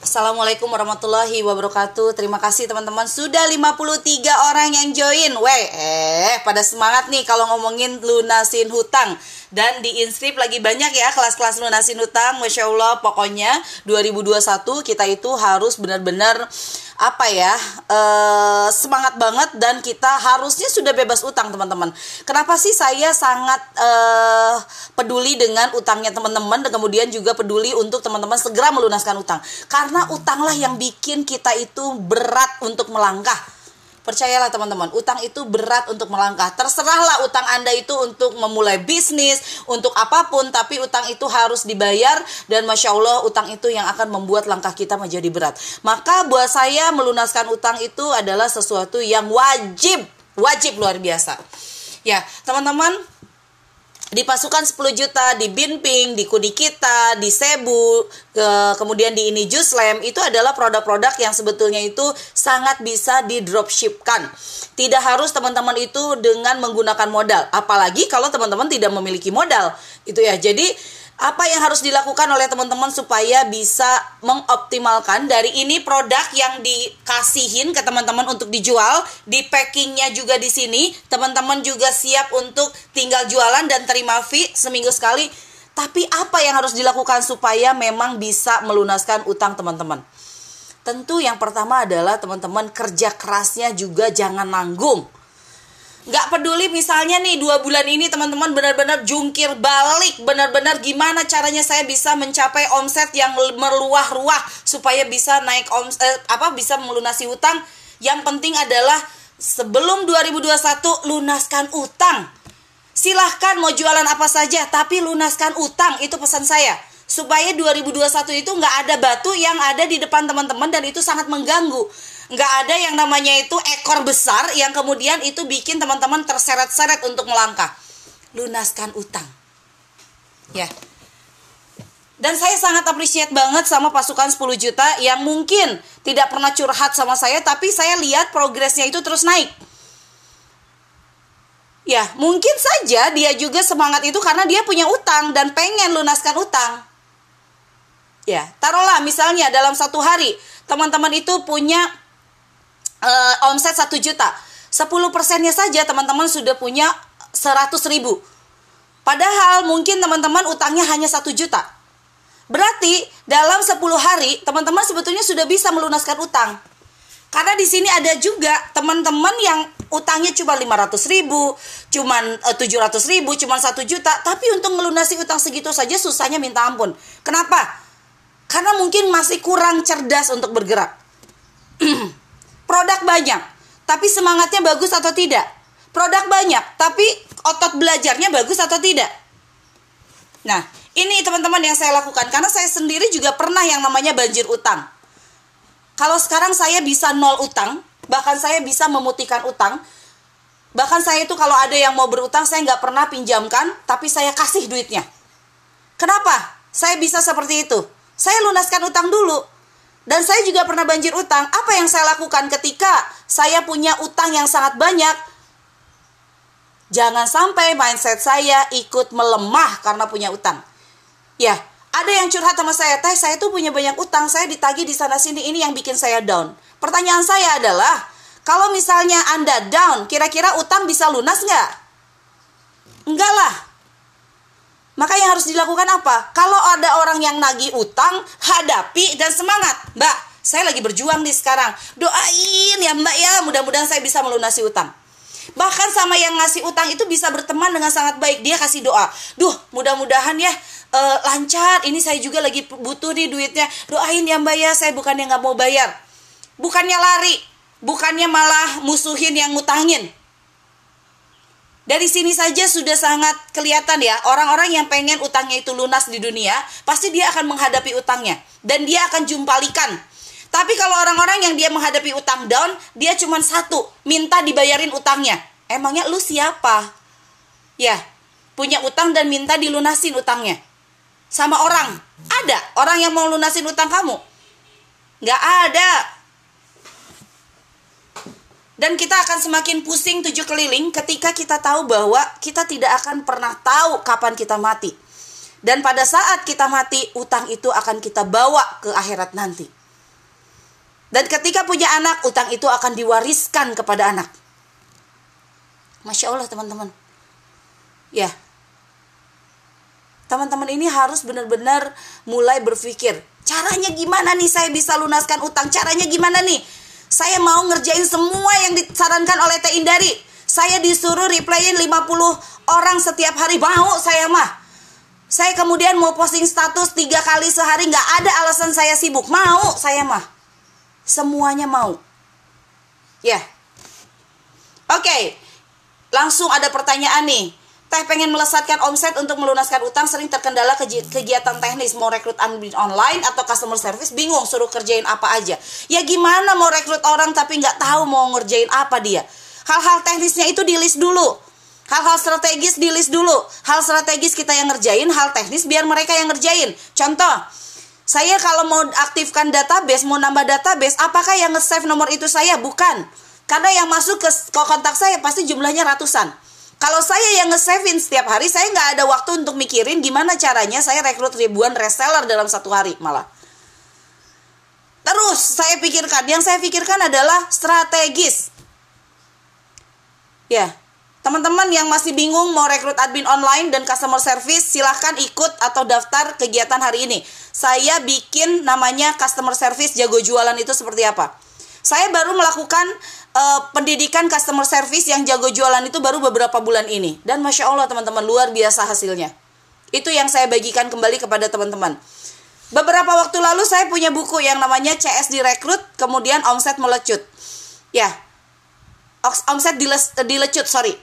Assalamualaikum warahmatullahi wabarakatuh. Terima kasih teman-teman. Sudah 53 orang yang join. Weh, eh pada semangat nih kalau ngomongin lunasin hutang Dan di inskrip lagi banyak ya kelas-kelas lunasin hutang Masya Allah pokoknya 2021 kita itu harus benar-benar apa ya uh, semangat banget dan kita harusnya sudah bebas utang teman-teman. Kenapa sih saya sangat uh, peduli dengan utangnya teman-teman dan kemudian juga peduli untuk teman-teman segera melunaskan utang. Karena utanglah yang bikin kita itu berat untuk melangkah Percayalah teman-teman, utang itu berat untuk melangkah. Terserahlah utang Anda itu untuk memulai bisnis, untuk apa pun, tapi utang itu harus dibayar dan Masya Allah utang itu yang akan membuat langkah kita menjadi berat. Maka buat saya melunaskan utang itu adalah sesuatu yang wajib, wajib luar biasa. Ya, teman-teman, di pasukan 10 juta, di Binping, di Kudikita, di Sebu, ke, kemudian di ini Juslem itu adalah produk-produk yang sebetulnya itu sangat bisa di dropshipkan. Tidak harus teman-teman itu dengan menggunakan modal, apalagi kalau teman-teman tidak memiliki modal. Itu ya. Jadi apa yang harus dilakukan oleh teman-teman supaya bisa mengoptimalkan dari ini produk yang dikasihin ke teman-teman untuk dijual, di packingnya juga di sini, teman-teman juga siap untuk tinggal jualan dan terima fee seminggu sekali. Tapi apa yang harus dilakukan supaya memang bisa melunaskan utang teman-teman? Tentu yang pertama adalah teman-teman kerja kerasnya juga jangan nanggung nggak peduli misalnya nih dua bulan ini teman-teman benar-benar jungkir balik. Benar-benar gimana caranya saya bisa mencapai omset yang meluah-ruah supaya bisa naik omset eh, apa bisa melunasi utang yang penting adalah sebelum 2021 lunaskan utang. Silahkan mau jualan apa saja tapi lunaskan utang. Itu pesan saya. Supaya 2021 itu nggak ada batu yang ada di depan teman-teman dan itu sangat mengganggu nggak ada yang namanya itu ekor besar yang kemudian itu bikin teman-teman terseret-seret untuk melangkah. Lunaskan utang. Ya. Dan saya sangat appreciate banget sama pasukan 10 juta yang mungkin tidak pernah curhat sama saya tapi saya lihat progresnya itu terus naik. Ya mungkin saja dia juga semangat itu karena dia punya utang dan pengen lunaskan utang. Ya taruhlah misalnya dalam satu hari teman-teman itu punya uh, omset 1 juta 10 persennya saja teman-teman sudah punya 100 ribu padahal mungkin teman-teman utangnya hanya 1 juta berarti dalam 10 hari teman-teman sebetulnya sudah bisa melunaskan utang karena di sini ada juga teman-teman yang utangnya cuma 500 ribu, cuman uh, eh, 700 ribu, cuma 1 juta, tapi untuk melunasi utang segitu saja susahnya minta ampun. Kenapa? Karena mungkin masih kurang cerdas untuk bergerak. Produk banyak, tapi semangatnya bagus atau tidak? Produk banyak, tapi otot belajarnya bagus atau tidak? Nah, ini teman-teman yang saya lakukan karena saya sendiri juga pernah yang namanya banjir utang. Kalau sekarang saya bisa nol utang, bahkan saya bisa memutihkan utang, bahkan saya itu kalau ada yang mau berutang saya nggak pernah pinjamkan, tapi saya kasih duitnya. Kenapa? Saya bisa seperti itu. Saya lunaskan utang dulu. Dan saya juga pernah banjir utang. Apa yang saya lakukan ketika saya punya utang yang sangat banyak? Jangan sampai mindset saya ikut melemah karena punya utang. Ya, ada yang curhat sama saya, teh saya tuh punya banyak utang, saya ditagih di sana sini, ini yang bikin saya down. Pertanyaan saya adalah, kalau misalnya Anda down, kira-kira utang bisa lunas nggak? Enggak lah, maka yang harus dilakukan apa? Kalau ada orang yang nagih utang, hadapi dan semangat. Mbak, saya lagi berjuang nih sekarang. Doain ya mbak ya, mudah-mudahan saya bisa melunasi utang. Bahkan sama yang ngasih utang itu bisa berteman dengan sangat baik. Dia kasih doa. Duh, mudah-mudahan ya uh, lancar. Ini saya juga lagi butuh nih duitnya. Doain ya mbak ya, saya bukannya nggak mau bayar. Bukannya lari, bukannya malah musuhin yang ngutangin. Dari sini saja sudah sangat kelihatan ya, orang-orang yang pengen utangnya itu lunas di dunia, pasti dia akan menghadapi utangnya dan dia akan jumpalikan. Tapi kalau orang-orang yang dia menghadapi utang down, dia cuma satu, minta dibayarin utangnya. Emangnya lu siapa? Ya, punya utang dan minta dilunasin utangnya. Sama orang, ada orang yang mau lunasin utang kamu? Gak ada. Dan kita akan semakin pusing tujuh keliling ketika kita tahu bahwa kita tidak akan pernah tahu kapan kita mati. Dan pada saat kita mati, utang itu akan kita bawa ke akhirat nanti. Dan ketika punya anak, utang itu akan diwariskan kepada anak. Masya Allah teman-teman. Ya. Teman-teman ini harus benar-benar mulai berpikir. Caranya gimana nih saya bisa lunaskan utang? Caranya gimana nih? Saya mau ngerjain semua yang disarankan oleh Teh Indari. Saya disuruh replyin 50 orang setiap hari. Mau saya mah. Saya kemudian mau posting status tiga kali sehari. Nggak ada alasan saya sibuk. Mau saya mah. Semuanya mau. Ya. Oke. Okay. Langsung ada pertanyaan nih. Teh pengen melesatkan omset untuk melunaskan utang sering terkendala kegiatan teknis mau rekrut admin online atau customer service bingung suruh kerjain apa aja. Ya gimana mau rekrut orang tapi nggak tahu mau ngerjain apa dia. Hal-hal teknisnya itu di list dulu. Hal-hal strategis di list dulu. Hal strategis kita yang ngerjain, hal teknis biar mereka yang ngerjain. Contoh, saya kalau mau aktifkan database, mau nambah database, apakah yang nge-save nomor itu saya? Bukan. Karena yang masuk ke kontak saya pasti jumlahnya ratusan. Kalau saya yang nge-saving setiap hari, saya nggak ada waktu untuk mikirin gimana caranya saya rekrut ribuan reseller dalam satu hari malah. Terus saya pikirkan, yang saya pikirkan adalah strategis. Ya, teman-teman yang masih bingung mau rekrut admin online dan customer service, silahkan ikut atau daftar kegiatan hari ini. Saya bikin namanya customer service jago jualan itu seperti apa. Saya baru melakukan uh, pendidikan customer service yang jago jualan itu baru beberapa bulan ini. Dan Masya Allah teman-teman, luar biasa hasilnya. Itu yang saya bagikan kembali kepada teman-teman. Beberapa waktu lalu saya punya buku yang namanya CS Direkrut, kemudian omset melecut. Ya, omset dilecut, sorry.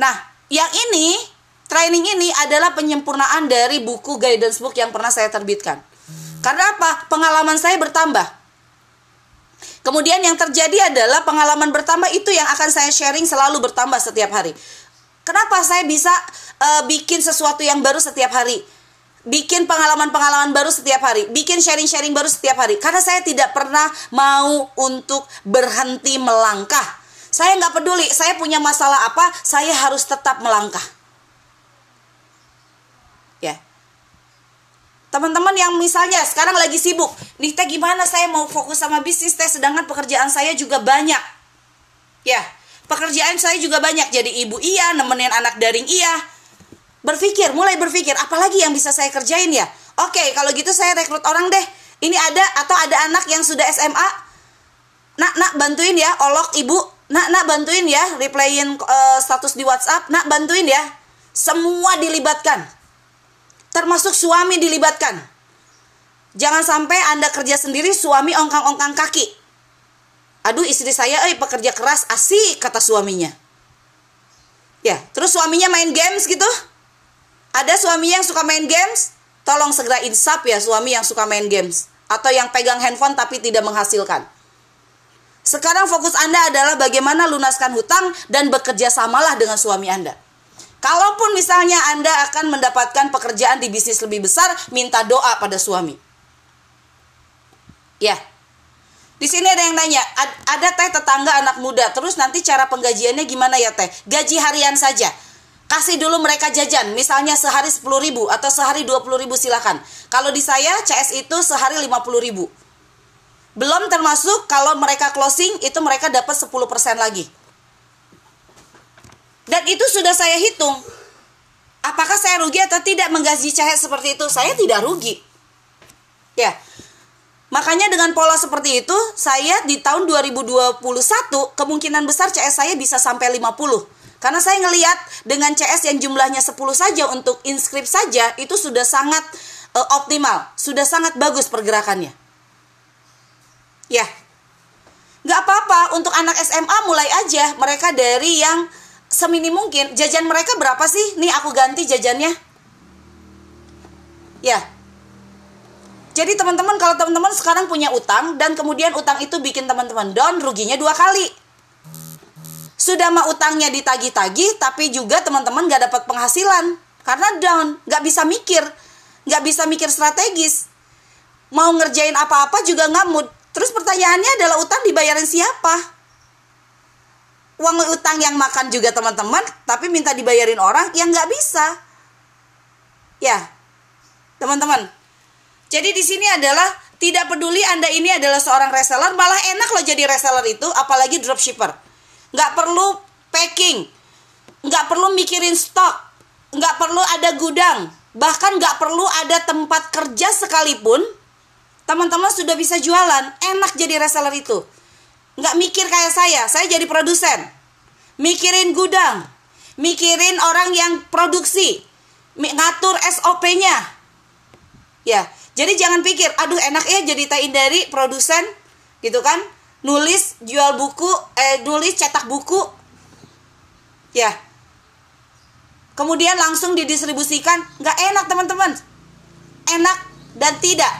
Nah, yang ini, training ini adalah penyempurnaan dari buku guidance book yang pernah saya terbitkan. Karena apa? Pengalaman saya bertambah. Kemudian yang terjadi adalah pengalaman bertambah itu yang akan saya sharing selalu bertambah setiap hari. Kenapa saya bisa uh, bikin sesuatu yang baru setiap hari? Bikin pengalaman-pengalaman baru setiap hari, bikin sharing-sharing baru setiap hari. Karena saya tidak pernah mau untuk berhenti melangkah. Saya nggak peduli, saya punya masalah apa, saya harus tetap melangkah. Ya, Teman-teman yang misalnya sekarang lagi sibuk, nih teh gimana saya mau fokus sama bisnis teh sedangkan pekerjaan saya juga banyak. Ya, pekerjaan saya juga banyak jadi ibu iya, nemenin anak daring iya. Berpikir, mulai berpikir, apalagi yang bisa saya kerjain ya? Oke, kalau gitu saya rekrut orang deh. Ini ada atau ada anak yang sudah SMA. Nak, nak bantuin ya, olok ibu. Nak, nak bantuin ya, replyin uh, status di WhatsApp. Nak bantuin ya. Semua dilibatkan termasuk suami dilibatkan. Jangan sampai Anda kerja sendiri, suami ongkang-ongkang kaki. Aduh, istri saya, eh pekerja keras, asik, kata suaminya. Ya, terus suaminya main games gitu. Ada suami yang suka main games, tolong segera insap ya suami yang suka main games. Atau yang pegang handphone tapi tidak menghasilkan. Sekarang fokus Anda adalah bagaimana lunaskan hutang dan bekerja samalah dengan suami Anda. Kalaupun misalnya Anda akan mendapatkan pekerjaan di bisnis lebih besar, minta doa pada suami. Ya. Di sini ada yang nanya, ada teh tetangga anak muda, terus nanti cara penggajiannya gimana ya teh? Gaji harian saja. Kasih dulu mereka jajan, misalnya sehari 10 ribu atau sehari 20 ribu silakan. Kalau di saya, CS itu sehari 50 ribu. Belum termasuk kalau mereka closing, itu mereka dapat 10% lagi. Dan itu sudah saya hitung. Apakah saya rugi atau tidak menggaji cahaya seperti itu? Saya tidak rugi. Ya. Makanya dengan pola seperti itu, saya di tahun 2021 kemungkinan besar CS saya bisa sampai 50. Karena saya ngelihat dengan CS yang jumlahnya 10 saja untuk inskrip saja itu sudah sangat uh, optimal, sudah sangat bagus pergerakannya. Ya. Gak apa-apa untuk anak SMA mulai aja mereka dari yang seminim mungkin. Jajan mereka berapa sih? Nih aku ganti jajannya. Ya. Jadi teman-teman kalau teman-teman sekarang punya utang dan kemudian utang itu bikin teman-teman down ruginya dua kali. Sudah mah utangnya ditagi-tagi tapi juga teman-teman gak dapat penghasilan. Karena down gak bisa mikir. Gak bisa mikir strategis. Mau ngerjain apa-apa juga nggak mood terus pertanyaannya adalah utang dibayarin siapa uang utang yang makan juga teman-teman, tapi minta dibayarin orang yang nggak bisa. Ya, teman-teman. Jadi di sini adalah Tidak peduli Anda ini adalah seorang reseller, malah enak loh jadi reseller itu, apalagi dropshipper. Nggak perlu packing, nggak perlu mikirin stok, nggak perlu ada gudang, bahkan nggak perlu ada tempat kerja sekalipun, teman-teman sudah bisa jualan. Enak jadi reseller itu. Nggak mikir kayak saya, saya jadi produsen. Mikirin gudang, mikirin orang yang produksi, ngatur SOP-nya. Ya, jadi jangan pikir, aduh enak ya jadi tain dari produsen gitu kan. Nulis jual buku, eh nulis cetak buku. Ya. Kemudian langsung didistribusikan, nggak enak teman-teman. Enak dan tidak.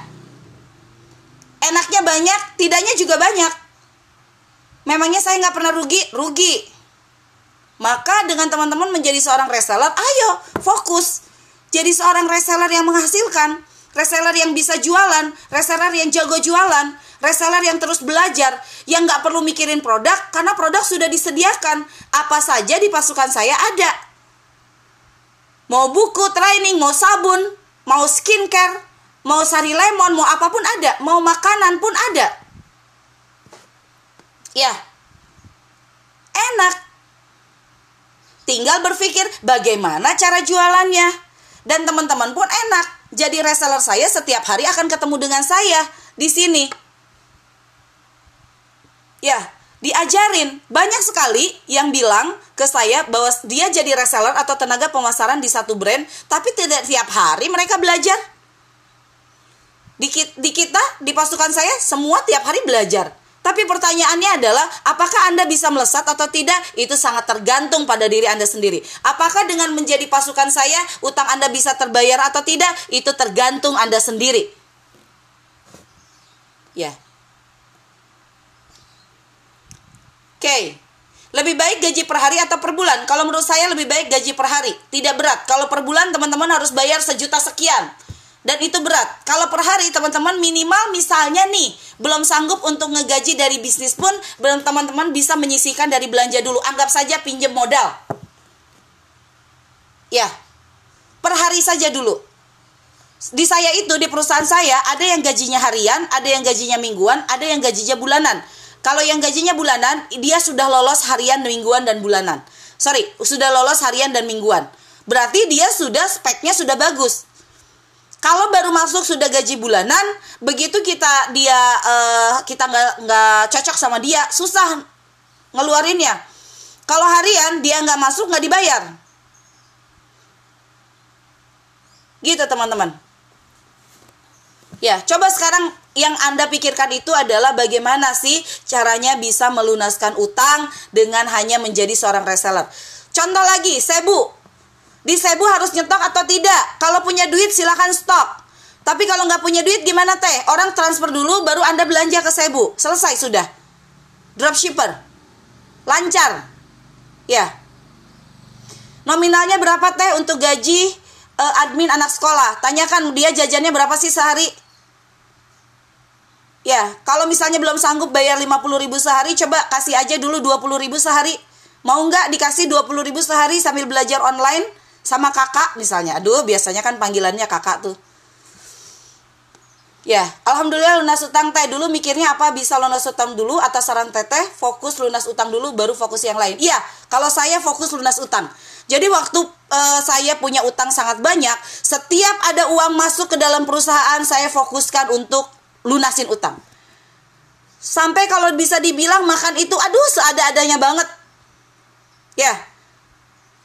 Enaknya banyak, tidaknya juga banyak. Memangnya saya nggak pernah rugi? Rugi. Maka dengan teman-teman menjadi seorang reseller, ayo fokus. Jadi seorang reseller yang menghasilkan reseller yang bisa jualan, reseller yang jago jualan, reseller yang terus belajar, yang nggak perlu mikirin produk karena produk sudah disediakan. Apa saja di pasukan saya ada. Mau buku training, mau sabun, mau skincare, mau sari lemon, mau apa pun ada, mau makanan pun ada. Ya, enak. Tinggal berpikir bagaimana cara jualannya. Dan teman-teman pun enak jadi reseller saya setiap hari akan ketemu dengan saya di sini. Ya, diajarin. Banyak sekali yang bilang ke saya bahwa dia jadi reseller atau tenaga pemasaran di satu brand, tapi tidak tiap hari mereka belajar. Di, di kita, di pasukan saya, semua tiap hari belajar. Tapi pertanyaannya adalah, apakah Anda bisa melesat atau tidak? Itu sangat tergantung pada diri Anda sendiri. Apakah dengan menjadi pasukan saya, utang Anda bisa terbayar atau tidak? Itu tergantung Anda sendiri. Ya. Oke. Okay. Lebih baik gaji per hari atau per bulan? Kalau menurut saya lebih baik gaji per hari. Tidak berat. Kalau per bulan teman-teman harus bayar sejuta sekian dan itu berat. Kalau per hari teman-teman minimal misalnya nih belum sanggup untuk ngegaji dari bisnis pun belum teman-teman bisa menyisihkan dari belanja dulu. Anggap saja pinjam modal. Ya. Per hari saja dulu. Di saya itu di perusahaan saya ada yang gajinya harian, ada yang gajinya mingguan, ada yang gajinya bulanan. Kalau yang gajinya bulanan, dia sudah lolos harian, mingguan dan bulanan. Sorry, sudah lolos harian dan mingguan. Berarti dia sudah speknya sudah bagus kalau baru masuk sudah gaji bulanan, begitu kita dia uh, kita nggak nggak cocok sama dia, susah ngeluarinnya. Kalau harian dia nggak masuk nggak dibayar. Gitu teman-teman. Ya, coba sekarang yang Anda pikirkan itu adalah bagaimana sih caranya bisa melunaskan utang dengan hanya menjadi seorang reseller. Contoh lagi, Sebu di Sebu harus nyetok atau tidak? Kalau punya duit silahkan stok. Tapi kalau nggak punya duit gimana teh? Orang transfer dulu baru Anda belanja ke Sebu. Selesai sudah. Dropshipper. Lancar. Ya. Nominalnya berapa teh untuk gaji uh, admin anak sekolah? Tanyakan dia jajannya berapa sih sehari? Ya, kalau misalnya belum sanggup bayar 50 ribu sehari, coba kasih aja dulu 20 ribu sehari. Mau nggak dikasih 20 ribu sehari sambil belajar online? Sama kakak misalnya aduh biasanya kan panggilannya kakak tuh Ya, alhamdulillah lunas utang teh dulu mikirnya apa bisa lunas utang dulu atas saran teteh fokus lunas utang dulu baru fokus yang lain. Iya, kalau saya fokus lunas utang. Jadi waktu uh, saya punya utang sangat banyak, setiap ada uang masuk ke dalam perusahaan saya fokuskan untuk lunasin utang. Sampai kalau bisa dibilang makan itu aduh seada-adanya banget. Ya,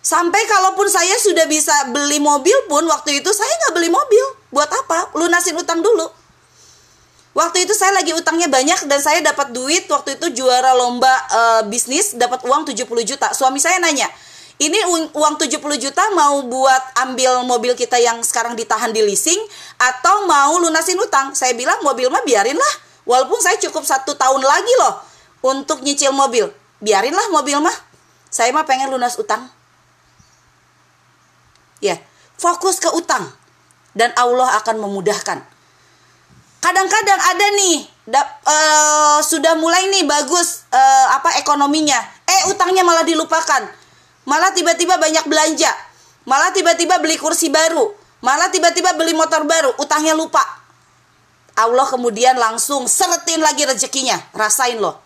Sampai kalaupun saya sudah bisa beli mobil pun waktu itu saya nggak beli mobil. Buat apa? Lunasin utang dulu. Waktu itu saya lagi utangnya banyak dan saya dapat duit waktu itu juara lomba e, bisnis dapat uang 70 juta. Suami saya nanya, "Ini uang 70 juta mau buat ambil mobil kita yang sekarang ditahan di leasing atau mau lunasin utang?" Saya bilang, "Mobil mah biarin lah. Walaupun saya cukup satu tahun lagi loh untuk nyicil mobil. Biarinlah mobil mah. Saya mah pengen lunas utang." Ya, fokus ke utang dan Allah akan memudahkan. Kadang-kadang ada nih da, uh, sudah mulai nih bagus uh, apa ekonominya, eh utangnya malah dilupakan. Malah tiba-tiba banyak belanja. Malah tiba-tiba beli kursi baru, malah tiba-tiba beli motor baru, utangnya lupa. Allah kemudian langsung seretin lagi rezekinya. Rasain loh.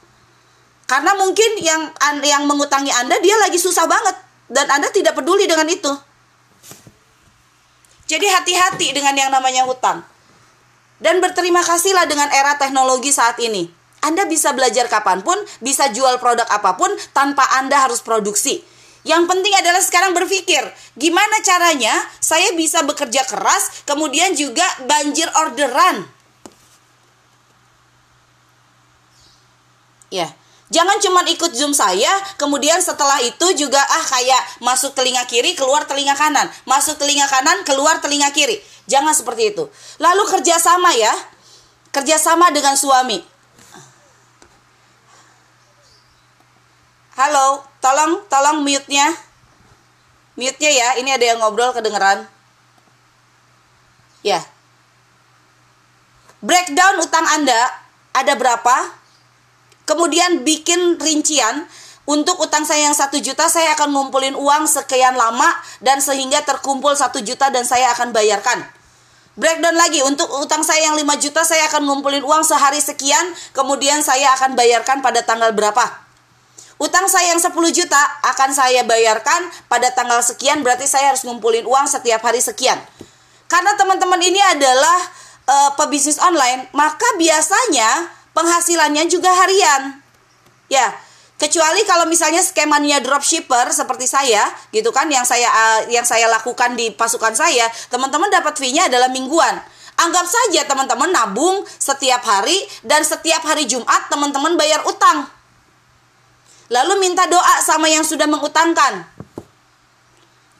Karena mungkin yang yang mengutangi Anda dia lagi susah banget dan Anda tidak peduli dengan itu. Jadi hati-hati dengan yang namanya hutang. Dan berterima kasihlah dengan era teknologi saat ini. Anda bisa belajar kapan pun, bisa jual produk apa pun tanpa Anda harus produksi. Yang penting adalah sekarang berpikir, gimana caranya saya bisa bekerja keras, kemudian juga banjir orderan. Ya, Jangan cuma ikut zoom saya, kemudian setelah itu juga ah kayak masuk telinga kiri, keluar telinga kanan, masuk telinga kanan, keluar telinga kiri. Jangan seperti itu. Lalu kerjasama ya, kerjasama dengan suami. Halo, tolong, tolong mute-nya. Mute-nya ya, ini ada yang ngobrol kedengeran. Ya. Breakdown utang Anda ada berapa? Kemudian bikin rincian. Untuk utang saya yang satu juta saya akan ngumpulin uang sekian lama dan sehingga terkumpul satu juta dan saya akan bayarkan. Breakdown lagi untuk utang saya yang 5 juta saya akan ngumpulin uang sehari sekian kemudian saya akan bayarkan pada tanggal berapa. Utang saya yang 10 juta akan saya bayarkan pada tanggal sekian berarti saya harus ngumpulin uang setiap hari sekian. Karena teman-teman ini adalah uh, pebisnis online, maka biasanya penghasilannya juga harian. Ya, kecuali kalau misalnya skemanya dropshipper seperti saya gitu kan yang saya uh, yang saya lakukan di pasukan saya, teman-teman dapat fee-nya adalah mingguan. Anggap saja teman-teman nabung setiap hari dan setiap hari Jumat teman-teman bayar utang. Lalu minta doa sama yang sudah mengutangkan.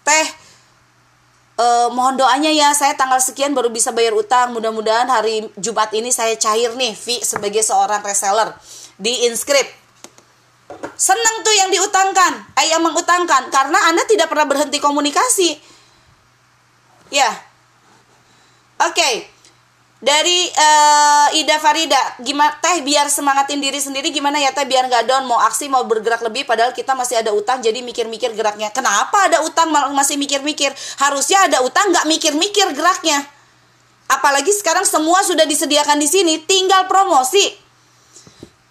Teh, uh, mohon doanya ya saya tanggal sekian baru bisa bayar utang. Mudah-mudahan hari Jumat ini saya cair nih fee sebagai seorang reseller di inscript. Seneng tuh yang diutangkan eh mengutangkan karena anda tidak pernah berhenti komunikasi. Ya. Oke. okay dari uh, Ida Farida gimana teh biar semangatin diri sendiri gimana ya teh biar nggak down mau aksi mau bergerak lebih padahal kita masih ada utang jadi mikir-mikir geraknya. Kenapa ada utang masih mikir-mikir? Harusnya ada utang nggak mikir-mikir geraknya. Apalagi sekarang semua sudah disediakan di sini tinggal promosi.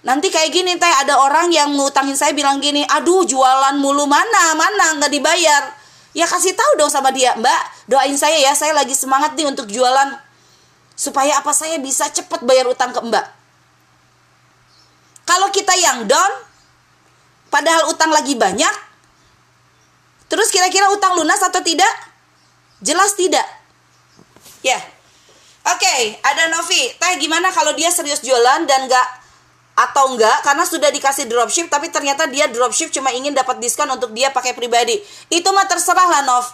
Nanti kayak gini teh ada orang yang ngutangin saya bilang gini aduh jualan mulu mana mana nggak dibayar. Ya kasih tahu dong sama dia mbak doain saya ya saya lagi semangat nih untuk jualan Supaya apa saya bisa cepat bayar utang ke mbak. Kalau kita yang down, padahal utang lagi banyak, terus kira-kira utang lunas atau tidak? Jelas tidak. Ya. Yeah. Oke, okay, ada Novi. Teh gimana kalau dia serius jualan dan nggak atau enggak karena sudah dikasih dropship tapi ternyata dia dropship cuma ingin dapat diskon untuk dia pakai pribadi. Itu mah terserah lah Nov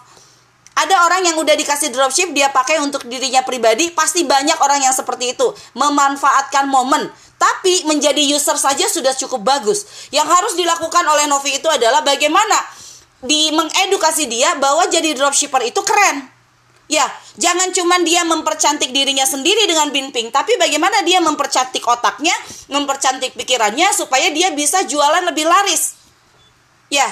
ada orang yang udah dikasih dropship dia pakai untuk dirinya pribadi, pasti banyak orang yang seperti itu, memanfaatkan momen. Tapi menjadi user saja sudah cukup bagus. Yang harus dilakukan oleh Novi itu adalah bagaimana di mengedukasi dia bahwa jadi dropshipper itu keren. Ya, jangan cuma dia mempercantik dirinya sendiri dengan binping, tapi bagaimana dia mempercantik otaknya, mempercantik pikirannya supaya dia bisa jualan lebih laris. Ya,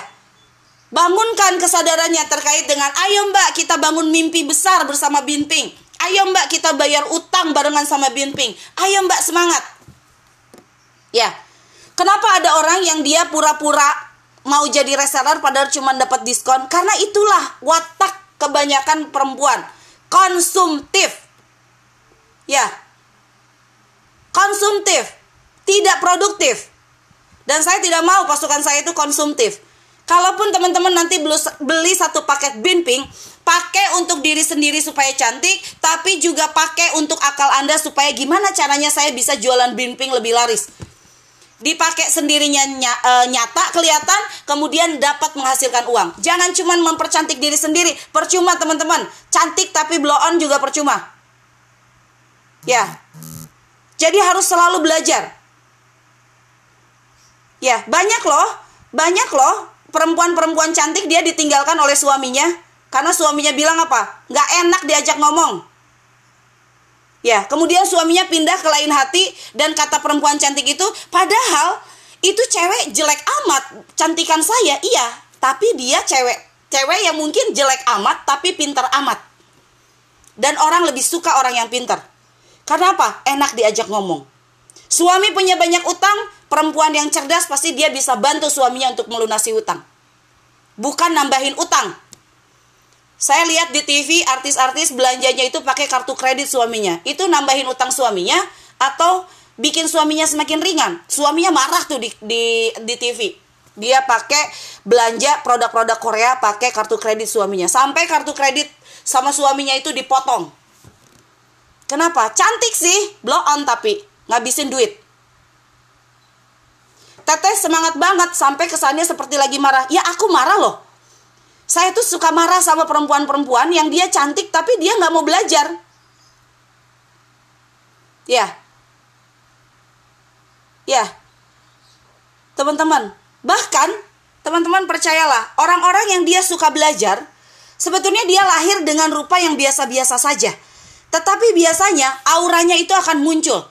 Bangunkan kesadarannya terkait dengan ayo mbak kita bangun mimpi besar bersama Binping. Ayo mbak kita bayar utang barengan sama Binping. Ayo mbak semangat. Ya. Kenapa ada orang yang dia pura-pura mau jadi reseller padahal cuma dapat diskon? Karena itulah watak kebanyakan perempuan. Konsumtif. Ya. Konsumtif. Tidak produktif. Dan saya tidak mau pasukan saya itu konsumtif Kalaupun teman-teman nanti beli satu paket binping, pakai untuk diri sendiri supaya cantik, tapi juga pakai untuk akal Anda supaya gimana caranya saya bisa jualan binping lebih laris. Dipakai sendirinya e, nyata, kelihatan, kemudian dapat menghasilkan uang. Jangan cuma mempercantik diri sendiri, percuma teman-teman. Cantik tapi blow on juga percuma. Ya. Jadi harus selalu belajar. Ya, banyak loh, banyak loh perempuan-perempuan cantik dia ditinggalkan oleh suaminya karena suaminya bilang apa? Nggak enak diajak ngomong. Ya, kemudian suaminya pindah ke lain hati dan kata perempuan cantik itu, padahal itu cewek jelek amat, cantikan saya, iya, tapi dia cewek, cewek yang mungkin jelek amat tapi pintar amat. Dan orang lebih suka orang yang pintar. Karena apa? Enak diajak ngomong. Suami punya banyak utang, perempuan yang cerdas pasti dia bisa bantu suaminya untuk melunasi utang. Bukan nambahin utang. Saya lihat di TV artis-artis belanjanya itu pakai kartu kredit suaminya. Itu nambahin utang suaminya atau bikin suaminya semakin ringan. Suaminya marah tuh di di, di TV. Dia pakai belanja produk-produk Korea pakai kartu kredit suaminya. Sampai kartu kredit sama suaminya itu dipotong. Kenapa? Cantik sih, blow on tapi ngabisin duit. Teteh semangat banget sampai kesannya seperti lagi marah. Ya aku marah loh. Saya tuh suka marah sama perempuan-perempuan yang dia cantik tapi dia nggak mau belajar. Ya. Ya. Teman-teman, bahkan teman-teman percayalah, orang-orang yang dia suka belajar, sebetulnya dia lahir dengan rupa yang biasa-biasa saja. Tetapi biasanya auranya itu akan muncul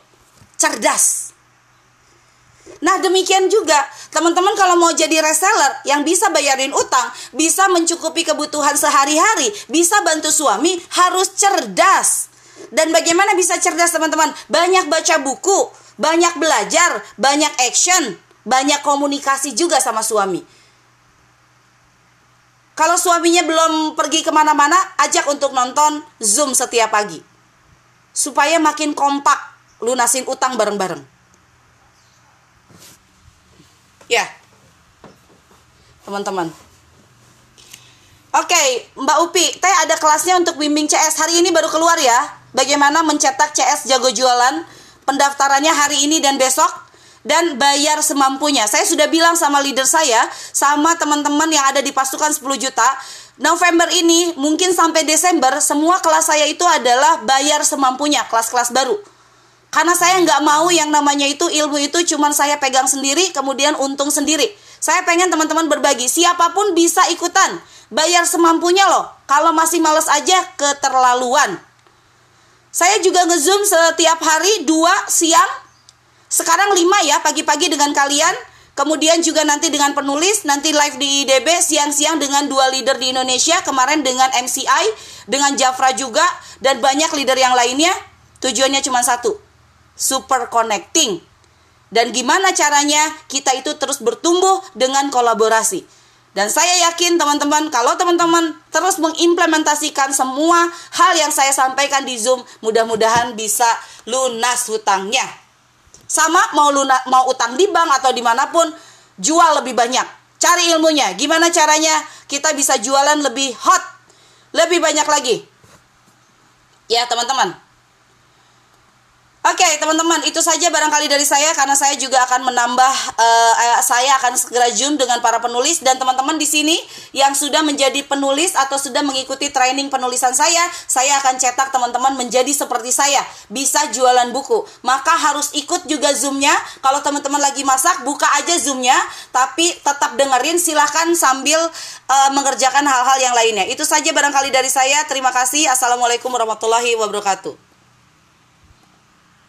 cerdas. Nah demikian juga teman-teman kalau mau jadi reseller yang bisa bayarin utang, bisa mencukupi kebutuhan sehari-hari, bisa bantu suami, harus cerdas. Dan bagaimana bisa cerdas teman-teman? Banyak baca buku, banyak belajar, banyak action, banyak komunikasi juga sama suami. Kalau suaminya belum pergi ke mana-mana, ajak untuk nonton Zoom setiap pagi. Supaya makin kompak lunasin utang bareng-bareng. Ya, teman-teman. Oke, Mbak Upi, teh ada kelasnya untuk bimbing CS hari ini baru keluar ya. Bagaimana mencetak CS jago jualan? Pendaftarannya hari ini dan besok dan bayar semampunya. Saya sudah bilang sama leader saya, sama teman-teman yang ada di pasukan 10 juta, November ini mungkin sampai Desember semua kelas saya itu adalah bayar semampunya, kelas-kelas baru. Karena saya nggak mau yang namanya itu ilmu itu cuman saya pegang sendiri kemudian untung sendiri. Saya pengen teman-teman berbagi. Siapa pun bisa ikutan. Bayar semampunya loh. Kalau masih males aja keterlaluan. Saya juga ngezoom setiap hari dua siang. Sekarang lima ya pagi-pagi dengan kalian. Kemudian juga nanti dengan penulis, nanti live di IDB siang-siang dengan dua leader di Indonesia, kemarin dengan MCI, dengan Jafra juga, dan banyak leader yang lainnya. Tujuannya cuma satu, super connecting. Dan gimana caranya kita itu terus bertumbuh dengan kolaborasi. Dan saya yakin teman-teman kalau teman-teman terus mengimplementasikan semua hal yang saya sampaikan di Zoom, mudah-mudahan bisa lunas hutangnya. Sama mau lunas mau utang di bank atau di mana pun, jual lebih banyak. Cari ilmunya, gimana caranya kita bisa jualan lebih hot, lebih banyak lagi. Ya teman-teman, Oke okay, teman-teman itu saja barangkali dari saya karena saya juga akan menambah uh, saya akan segera zoom dengan para penulis. Dan teman-teman di sini yang sudah menjadi penulis atau sudah mengikuti training penulisan saya saya akan cetak teman-teman menjadi seperti saya. Bisa jualan buku. Maka harus ikut juga zoomnya. Kalau teman-teman lagi masak buka aja zoomnya. Tapi tetap dengerin silahkan sambil uh, mengerjakan hal-hal yang lainnya. Itu saja barangkali dari saya. Terima kasih. Assalamualaikum warahmatullahi wabarakatuh